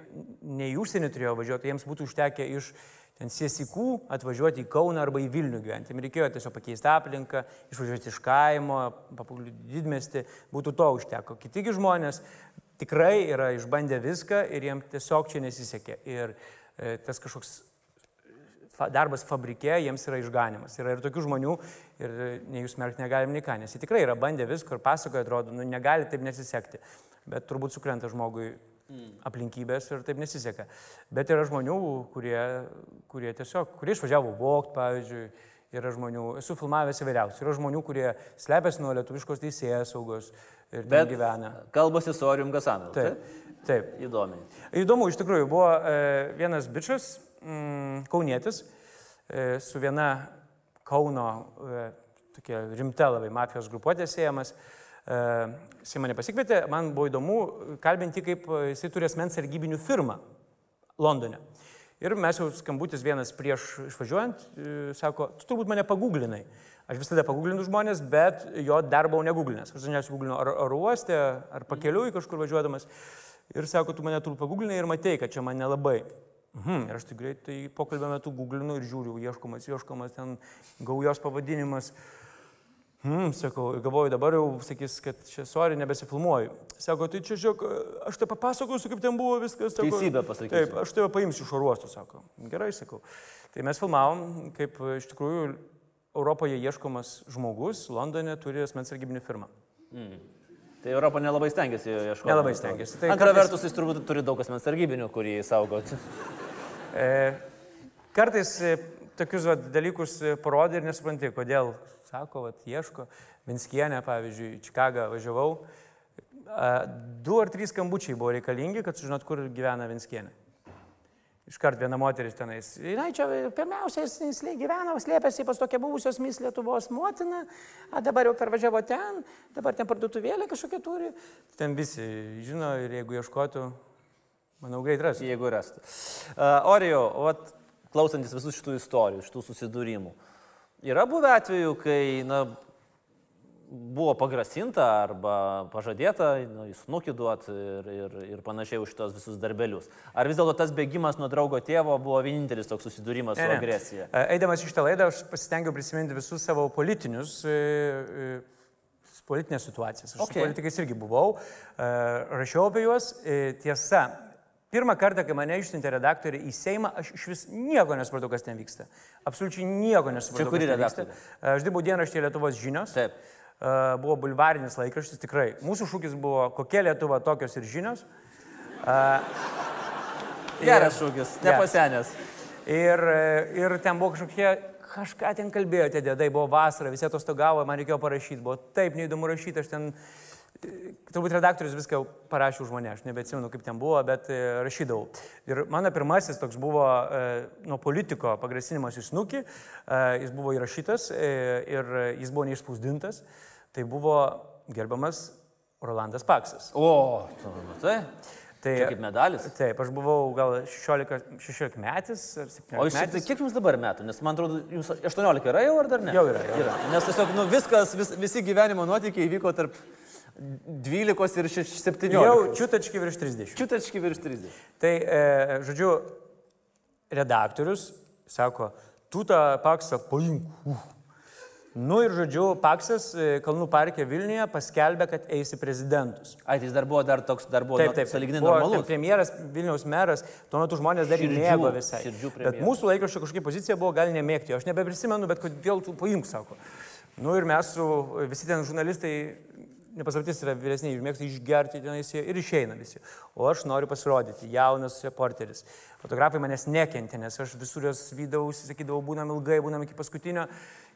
ne į užsienį turėjo važiuoti, jiems būtų užtekę iš ten siesikų atvažiuoti į Kauną arba į Vilnių gyventi. Jiems reikėjo tiesiog pakeisti aplinką, išvažiuoti iš kaimo, papulti didmesti, būtų to užteko. Kitigi žmonės tikrai yra išbandę viską ir jiems tiesiog čia nesisekė. Ir e, tas kažkoks darbas fabrike jiems yra išganimas. Yra ir tokių žmonių, ir nei jūs merkti negalim nei ką, nes jie tikrai yra bandę viską ir pasakoja, atrodo, nu negali taip nesisekti. Bet turbūt sukrenta žmogui mm. aplinkybės ir taip nesiseka. Bet yra žmonių, kurie, kurie tiesiog, kurie išvažiavo vokti, pavyzdžiui, yra žmonių, esu filmavęs įvairiausių, yra žmonių, kurie slepiasi nuo lietuviškos teisėjas saugos, ir Bet gyvena. Kalbasi su Orium Gasanu. Taip. Taip. Įdomu. Įdomu, iš tikrųjų, buvo e, vienas bičias, mm, kaunietis, e, su viena Kauno e, tokia rimta labai mafijos grupuotė siejamas. E, jisai mane pasikvietė, man buvo įdomu kalbinti, kaip jisai turi asmens sargybinių firmą Londone. Ir mes jau skambutis vienas prieš išvažiuojant, e, sako, tu turbūt mane paguglinai. Aš visada paguglinu žmonės, bet jo darbą neguglinęs. Aš dažniausiai googlinu ar, ar uoste, ar pakeliui kažkur važiuodamas. Ir sako, tu mane turbūt paguglinai ir matei, kad čia man nelabai. Mhm, ir aš tai greitai pokalbio metu googlinu ir žiūriu, ieškomas, ieškomas ten gaujos pavadinimas. Hmm, sakau, galvoju, dabar jau sakys, kad čia, sorry, nebesifilmuoju. Sako, tai čia, žiūrėk, aš te papasakosiu, kaip ten buvo viskas. Sako, Teisybę pasakysiu. Taip, aš tave paimsiu iš oro uosto, sako. Gerai, sakau. Tai mes filmavom, kaip iš tikrųjų Europoje ieškomas žmogus Londone turi asmens sargybinį firmą. Tai Europa nelabai stengiasi jo ieškoti. Nelabai stengiasi. Tai Antra kartais- vertus, jis turbūt turi daug asmens sargybinių, kurį saugoti. E, kartais e, tokius vat, dalykus e, parodai ir nesupranti, kodėl. Sako, vat, ieško. Vinskienė, pavyzdžiui, į Čikagą važiavau. E, du ar trys skambučiai buvo reikalingi, kad sužinot, kur gyvena Vinskienė. Iškart viena moteris tenais. Na, čia pirmiausia, jis, gyveno, slėpėsi pas tokią buvusios mis Lietuvos motiną, a dabar jau pervažiavo ten, dabar ten parduotuvėlė kažkokia turi. Ten visi žino ir jeigu ieškotų, manau, greit rasti. Jeigu rastų. Uh, Orijo, vat, klausantis visų šitų istorijų, šitų susidūrimų, yra buvę atvejų, kai na, buvo pagrasinta arba pažadėta nu, į snukį duoti ir, ir, ir panašiai už šitos visus darbelius. Ar vis dėlto tas bėgimas nuo draugo tėvo buvo vienintelis toks susidūrimas su Ne, ne. agresija? E, Eidamas iš tą laidą, aš pasistengiau prisiminti visus savo politinius, e, e, politinės situacijas. Aš okay. Su politikais irgi buvau, e, rašiau apie juos. E, Tiesa, pirmą kartą, kai mane išsiuntė redaktoriai į Seimą, aš iš vis nieko nesupratau, kas ten vyksta. Absoliučiai nieko nesupratau. Čia kuri redaktorė? E, Aš dirbau dienraštėje Lietuvos žinios. Taip. E, Buvo bulvarinis laikraštis, tikrai. Mūsų šūkis buvo, kokia Lietuva tokios ir žinios. Geras šūkis, nepasenęs. Ir, ir ten buvo kažkokie, kažką ten kalbėjo, tie dėdai buvo vasara, visi atostogavo, man reikėjo parašyti, buvo taip neįdomu rašyti, aš ten, e, turbūt redaktorius viską jau parašė už mane, aš nebeatsimenu, kaip ten buvo, bet e, rašydavau. Ir mano pirmasis toks buvo e, nuo politiko pagrasinimas į snukį, e, jis buvo įrašytas ir jis buvo neišspausdintas, tai buvo gerbiamas Rolandas Paksas. O, tu matai? Tai, Čia kaip medalis. Taip, aš buvau gal 16, 16 metais ar 17 O iš metais. tai kiek jums dabar metų? Nes man atrodo, jums 18 yra jau ar dar ne? Jau yra, jau yra. Nes tiesiog nu, viskas, vis, visi gyvenimo nuotykiai vyko tarp 12 ir 17. Jau čiutački virš 30. Čiutački virš 30. Tai, e, žodžiu, redaktorius sako, tu tą paksą paimk. Uh. Nu ir, žodžiu, Paksas e, Kalnų parke Vilniuje paskelbė, kad eisi prezidentus. Ai, tai jis dar buvo dar toks, dar buvo Taip, taip, saliginai normalus. Premjeras, Vilniaus meras, tuo metu žmonės dar Širdžių, mėgo visai. Bet mūsų laikraščio kažkokia pozicija buvo gal nemėgti, aš nebeprisimenu, bet kodėl tu paimk, sako. Nu ir mes su visi ten žurnalistai, nepaslaptis yra vyresniai, mėgsta išgerti tenais ir išeina visi. O aš noriu pasirodyti, jaunas reporteris. Fotografai manęs nekentė, nes aš visur juos vydavausi, sakydavau, būnam ilgai, būnam iki paskutinio.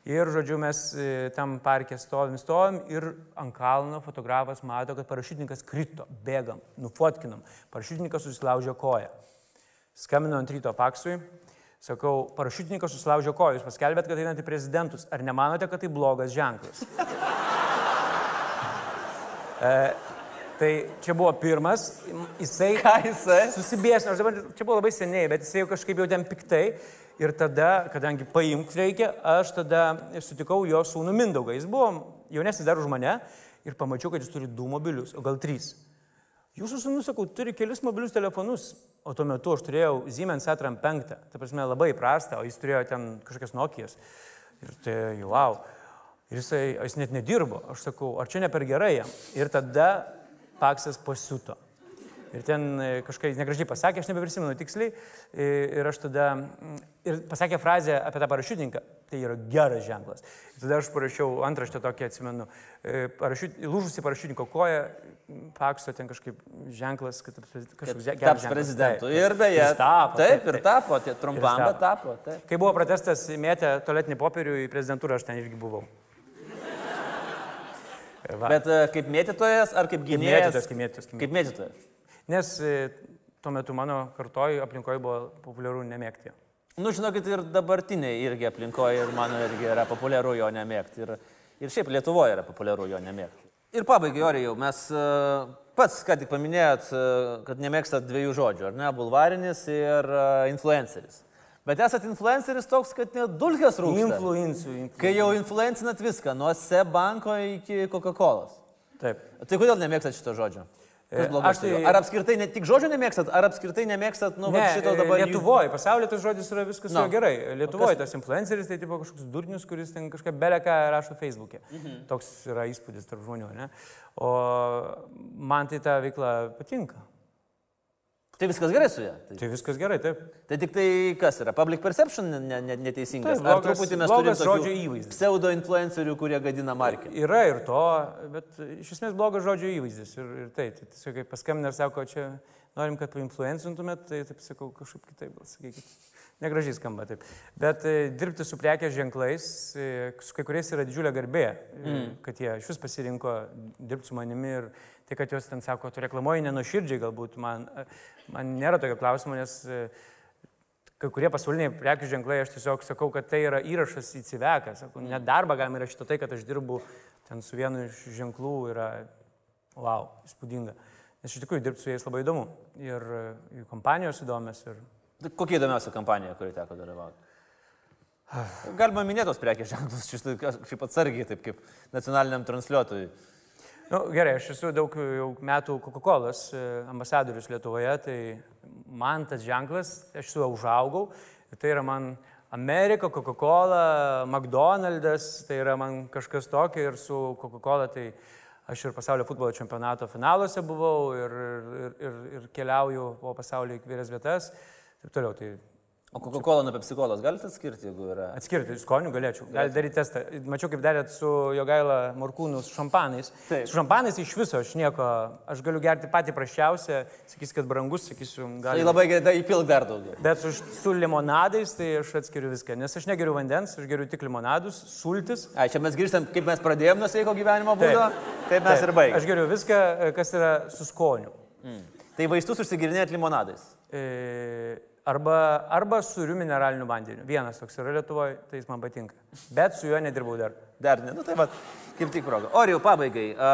Ir, žodžiu, mes e, tam parke stovim, stovim ir ant kalno fotografas mato, kad parašytininkas krito, bėgam, nufotkinam. Parašytininkas susilaužė koją. Skambinu ant ryto paksui, sakau, parašytininkas susilaužė koją, jūs paskelbėt, kad einate prezidentus. Ar nemanote, kad tai blogas ženklas? E, tai čia buvo pirmas, jisai... Ką jisai? Susibėsino, aš dabar, čia buvo labai seniai, bet jisai jau kažkaip jau ten piktai. Ir tada, kadangi paimk reikia, aš tada sutikau jo sūnų Mindaugą. Jis buvo jaunesnis dar už mane ir pamačiau, kad jis turi du mobilius, o gal trys. Jūsų sūnus, sakau, turi kelis mobilius telefonus, o tuo metu aš turėjau Siemens Atram 5, ta prasme labai prastą, o jis turėjo ten kažkokias Nokijas. Ir tai, wow. Ir jisai, jis net nedirbo. Aš sakau, ar čia ne per gerai jam? Ir tada Paksas pasiuto. Ir ten e, kažkaip negražiai pasakė, aš nebeprisimenu tiksliai. e, Ir aš tada, mm, ir pasakė frazę apie tą parašiutininką, tai yra geras ženklas. Ir tada aš parašiau antraštę tokią, atsimenu, e, parašiut, lūžusi parašiutininko koja, pakso ten kažkaip ženklas, kad kažkoks ge- geras Taps prezidentu. Taip. Ir beje, tapo, taip, ir tapo, tie trumpam, bet tapo. Taip. Kai buvo protestas, mėtė tualetinį popierių į prezidentūrą, aš ten irgi buvau. Va. Bet e, kaip mėtytojas ar kaip gynėjas? mėtytojas, kaip mėtytojas, kaip Kaip mėtytojas. Nes e, tuo metu mano kartoj aplinkoje buvo populiaru nemėgti. Nu, žinokit, ir dabartiniai irgi aplinkoje ir mano irgi yra populiaru jo nemėgti. Ir, ir šiaip Lietuvoje yra populiaru jo nemėgti. Ir pabaigai, Orijau, mes e, pats, ką tik paminėjot, kad nemėgstat dviejų žodžių, ar ne? Bulvarinis ir influenceris. Bet esat influenceris toks, kad net dulkės rūksta. Influencijų. Kai jau influencinat viską, nuo SE banko iki Coca-Cola. Taip. Tai kodėl nemėgstat šito žodžio? Blogai Aš tai... Ar apskritai ne tik žodžio nemėgstat, ar apskritai nemėgstat, nu, Ne, va, šito dabar... jų- Lietuvoje, pasaulyje tas žodis yra viskas no. gerai. Lietuvoje kas- tas influenceris tai tipo kažkoks durnius, kuris ten kažką beleką rašo Facebook'e. Mhm. Toks yra įspūdis tarp žmonių, ne? O man tai ta veikla patinka. Tai viskas gerai su ja. Tai, Tai viskas gerai, taip. tai tik tai kas yra? Public perception ne, ne, neteisingas. Taip, ar blogas- truputį mes turime žodžio įvaizdis. pseudo influencerių, kurie gadina markę? Yra ir to, bet iš esmės blogas žodžio įvaizdis. Ir, ir tai, tai tiesiog kaip paskambina ir sako, čia norim, kad painfluencintumėt, tai taip sakau kažkaip kitaip, gal sakykit. Negražiai skamba taip. Bet e, dirbti su prekės ženklais, e, su kai kuriais yra didžiulė garbė, mm. kad jie iš vis pasirinko dirbti su manimi ir tai, kad jos ten sako, tu reklamuoji nenuširdžiai, galbūt man, man nėra tokio klausimo, nes e, kai kurie pasauliniai prekių ženklai, aš tiesiog sakau, kad tai yra įrašas į civeką. Sakau, net darbą galima įrašyti tai, kad aš dirbu ten su vienu iš ženklų, yra, wow, įspūdinga. Nes iš tikrųjų dirbti su jais labai įdomu. Ir e, jų kompanijos įdomios. Ir... Tai Kokia įdomiausia kampanija, kuri teko dalyvauti? Galima minėtos prekės ženklus, kažkaip atsargiai, taip kaip nacionaliniam transliuotojui. Nu, gerai, aš esu daug metų Coca-Cola ambasadorius Lietuvoje, tai man tas ženklas, aš su juo užaugau, tai yra man Amerika, Coca-Cola, McDonald's, tai yra man kažkas tokio ir su Coca-Cola tai aš ir pasaulio futbolo čempionato finaluose buvau ir, ir, ir, ir keliauju po pasaulio įkvėrės vietas. Taip toliau, tai O Coca-Cola nuo Pepsi-Colos galite atskirti, jeigu yra? Atskirti skonių galėčiau. Gali daryti testą. Mačiau, kaip darėt su Jogaila Morkūnu, su šampanais. Taip. Su šampanais iš viso aš nieko, aš galiu gerti patį prašiausią, sakys, kad brangus, sakysiu, Tai gali. labai gerai, tai įpilk dar daugiau. Bet su, su limonadais tai aš atskiriu viską, nes aš negeriu vandens, aš geriu tik limonadus, sultis. Ai, čia mes grįžtam, kaip mes pradėjome nuo sveiko gyvenimo būdo, taip mes Taip, ir baigėme. Aš geriu viską, kas yra su skoniu. Tai vaistus užsigirinėt limonadais. E, Arba, arba suriu mineraliniu vandeniu. Vienas toks yra Lietuvoje, tai jis man patinka. Bet su juo nedirbau dar. Dar ne, nu tai va, kaip tik proga. O jau pabaigai. A,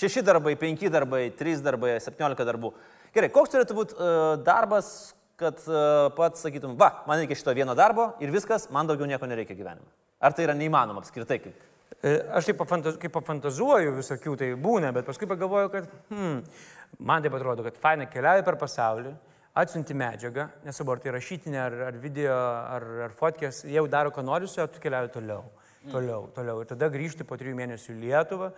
šeši darbai, penki darbai, trys darbai, septyniolika darbų. Gerai, koks turėtų būti uh, darbas, kad uh, pats sakytum, va, man reikia šito vieno darbo ir viskas, man daugiau nieko nereikia gyvenime. Ar tai yra neįmanoma apskritai? Kaip? E, Aš taip pafantaz, kaip pafantazuoju visokių, tai būna, bet paskui pagalvoju, kad hmm, man taip atrodo, kad fainai keliauji per pasaulį, atsiunti medžiagą, nesvarbu, ar tai rašytinė, ar, ar video, ar, ar fotkės, jau daro, ką nori su juo, tu keliauji toliau, toliau, toliau. Ir tada grįžti po trijų mėnesių į Lietuvą,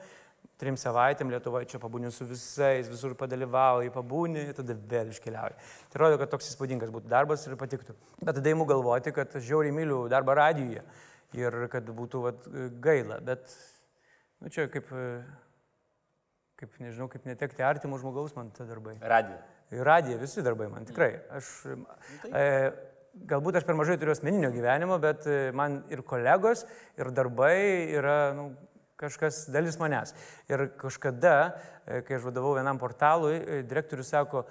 trim savaitėm Lietuvoje čia pabūni su visais, visur padalyvauji, pabūni, tada vėl iškeliauji. Tai rodo, kad toks įspūdingas būtų darbas ir patiktų. Bet tada įmu galvoti, kad žiauriai myliu darbą radijoje ir kad būtų vat, gaila. Bet nu, čia kaip, kaip, nežinau, kaip netekti artimo žmogaus man tie darbai. Radio. Radija visi darbai man tikrai. Aš, e, galbūt aš per mažai turiu asmeninio gyvenimo, bet e, man ir kolegos, ir darbai yra nu, kažkas dalis manęs. Ir kažkada, e, kai aš vadovau vienam portalui, e, direktorius sako,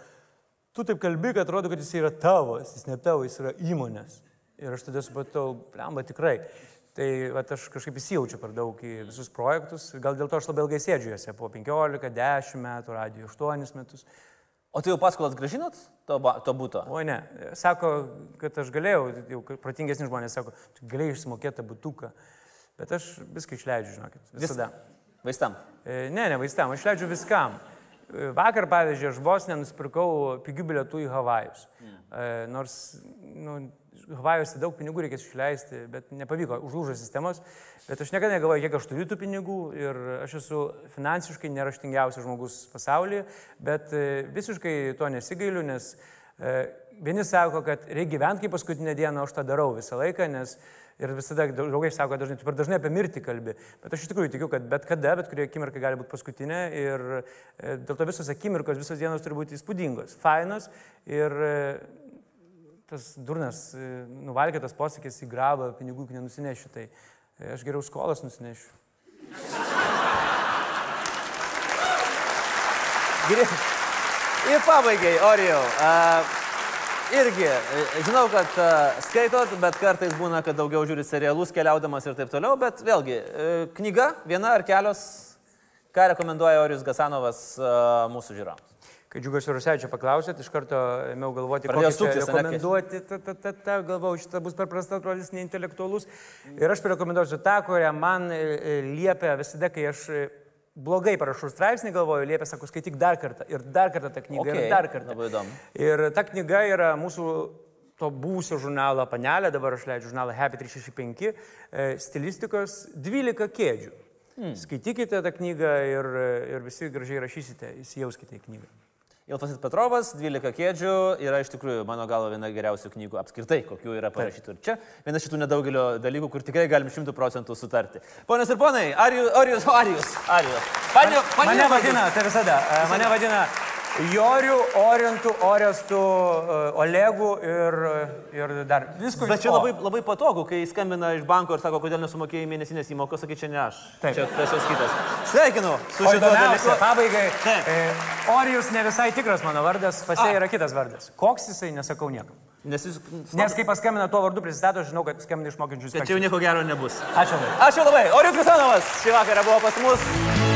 tu taip kalbi, kad atrodo, kad jis yra tavo, jis ne tavo, jis yra įmonės. Ir aš tada supratau, blemba tikrai. Tai vat, aš kažkaip įsijaučiu per daug į visus projektus, gal dėl to aš labai ilgai sėdžiu juose, po 15, 10 metų, radio 8 metus. O tai jau paskolas gražinot to, to būto? O ne, sako, kad aš galėjau, jau protingesni žmonės sako, galėjai išsimokėti būtuką, bet aš viską išleidžiu, žinokit, visada. Vaistam. E, Ne, ne vaistam, aš leidžiu viskam. E, Vakar, pavyzdžiui, aš vos nenusipirkau pigių bilietų į Havajus. E, Nors, nu, Havajuose daug pinigų reikės išleisti, bet nepavyko, užlūžo sistemos. Bet aš niekada negalvoju, kiek aš turiu tų pinigų ir aš esu finansiškai neraštingiausias žmogus pasaulyje, bet e, visiškai to nesigailiu, nes e, vieni sako, kad reikia gyventi kaip paskutinę dieną, aš tą darau visą laiką, nes Ir visada draugai sako, kad dažnai, tu per dažnai apie mirtį kalbi. Bet aš iš tikrųjų tikiu, kad bet kada, bet kurie akimirka gali būti paskutinė. Ir e, dėl to visos akimirkos, visos dienos turi būti įspūdingos, fainos. Ir tas durnas, e, nuvalkėtas posakis į grabą, pinigų nenusinešiu. Tai e, aš geriau skolas nusinešiu. Ir pabaigai, Orijau. Uh, irgi, e, žinau, kad uh, skaitot, bet kartais būna, kad daugiau žiūri serialus keliaudamas ir taip toliau, bet vėlgi, uh, knyga, viena ar kelios, ką rekomenduoja Orijus Gasanovas uh, mūsų žiūrovams. Kai Džiugas Rusaičio paklausėt, iš karto ėmiau galvoti, kai- rekomenduoti, ta, ta, ta, ta, galvojau, šitą bus per prasta, atrodys neintelektualus. Ir aš rekomenduosiu tą, kurią man e, e, liepia visada, kai aš e, blogai parašau straipsnį, galvoju, liepia, sako, skaityk dar kartą ir dar kartą tą knygą Okay, ir dar kartą. labai įdomu. Ir ta knyga yra mūsų to buvusio žurnalo panelė, dabar aš leidžiu žurnalą Happy 365, e, stilistikos 12 kėdžių. Hmm. Skaitykite tą knygą ir, ir visi gražiai rašysite, įsijauskite į knygą. Ilfasit Petrovas, 12 kėdžių, yra iš tikrųjų, mano galva, viena geriausių knygų apskritai, kokių yra parašytų. Ir čia vienas šitų nedaugelio dalykų, kur tikrai galim šimtų procentų sutarti. Ponios ir ponai, ar jūs, ar jūs, ar jūs, ar jūs. Pane, pane, Mane vadina, tai visada, mane vadina Joriu, Orientu, Orestu, e, Olegu ir, ir dar visko. Bet čia labai, labai patogu, kai skambina iš banko ir sako, kodėl nesumokėjai mėnesinės įmokos, sakai, čia ne aš. Taip. Čia kažkas kitas. Sveikinu su šituo dalyku. pabaigai. Taip. E, Orijus ne visai tikras mano vardas, pas jie yra kitas vardas. Koks jisai, nesakau niekam. Nes jūs... Nes kai paskambina tuo vardu pristato, aš žinau, kad skambina iš mokinčių Čia jau nieko gero nebus. Ačiū labai. Ačiū labai. Orijus Kasanovas šį vakarą buvo pas mus.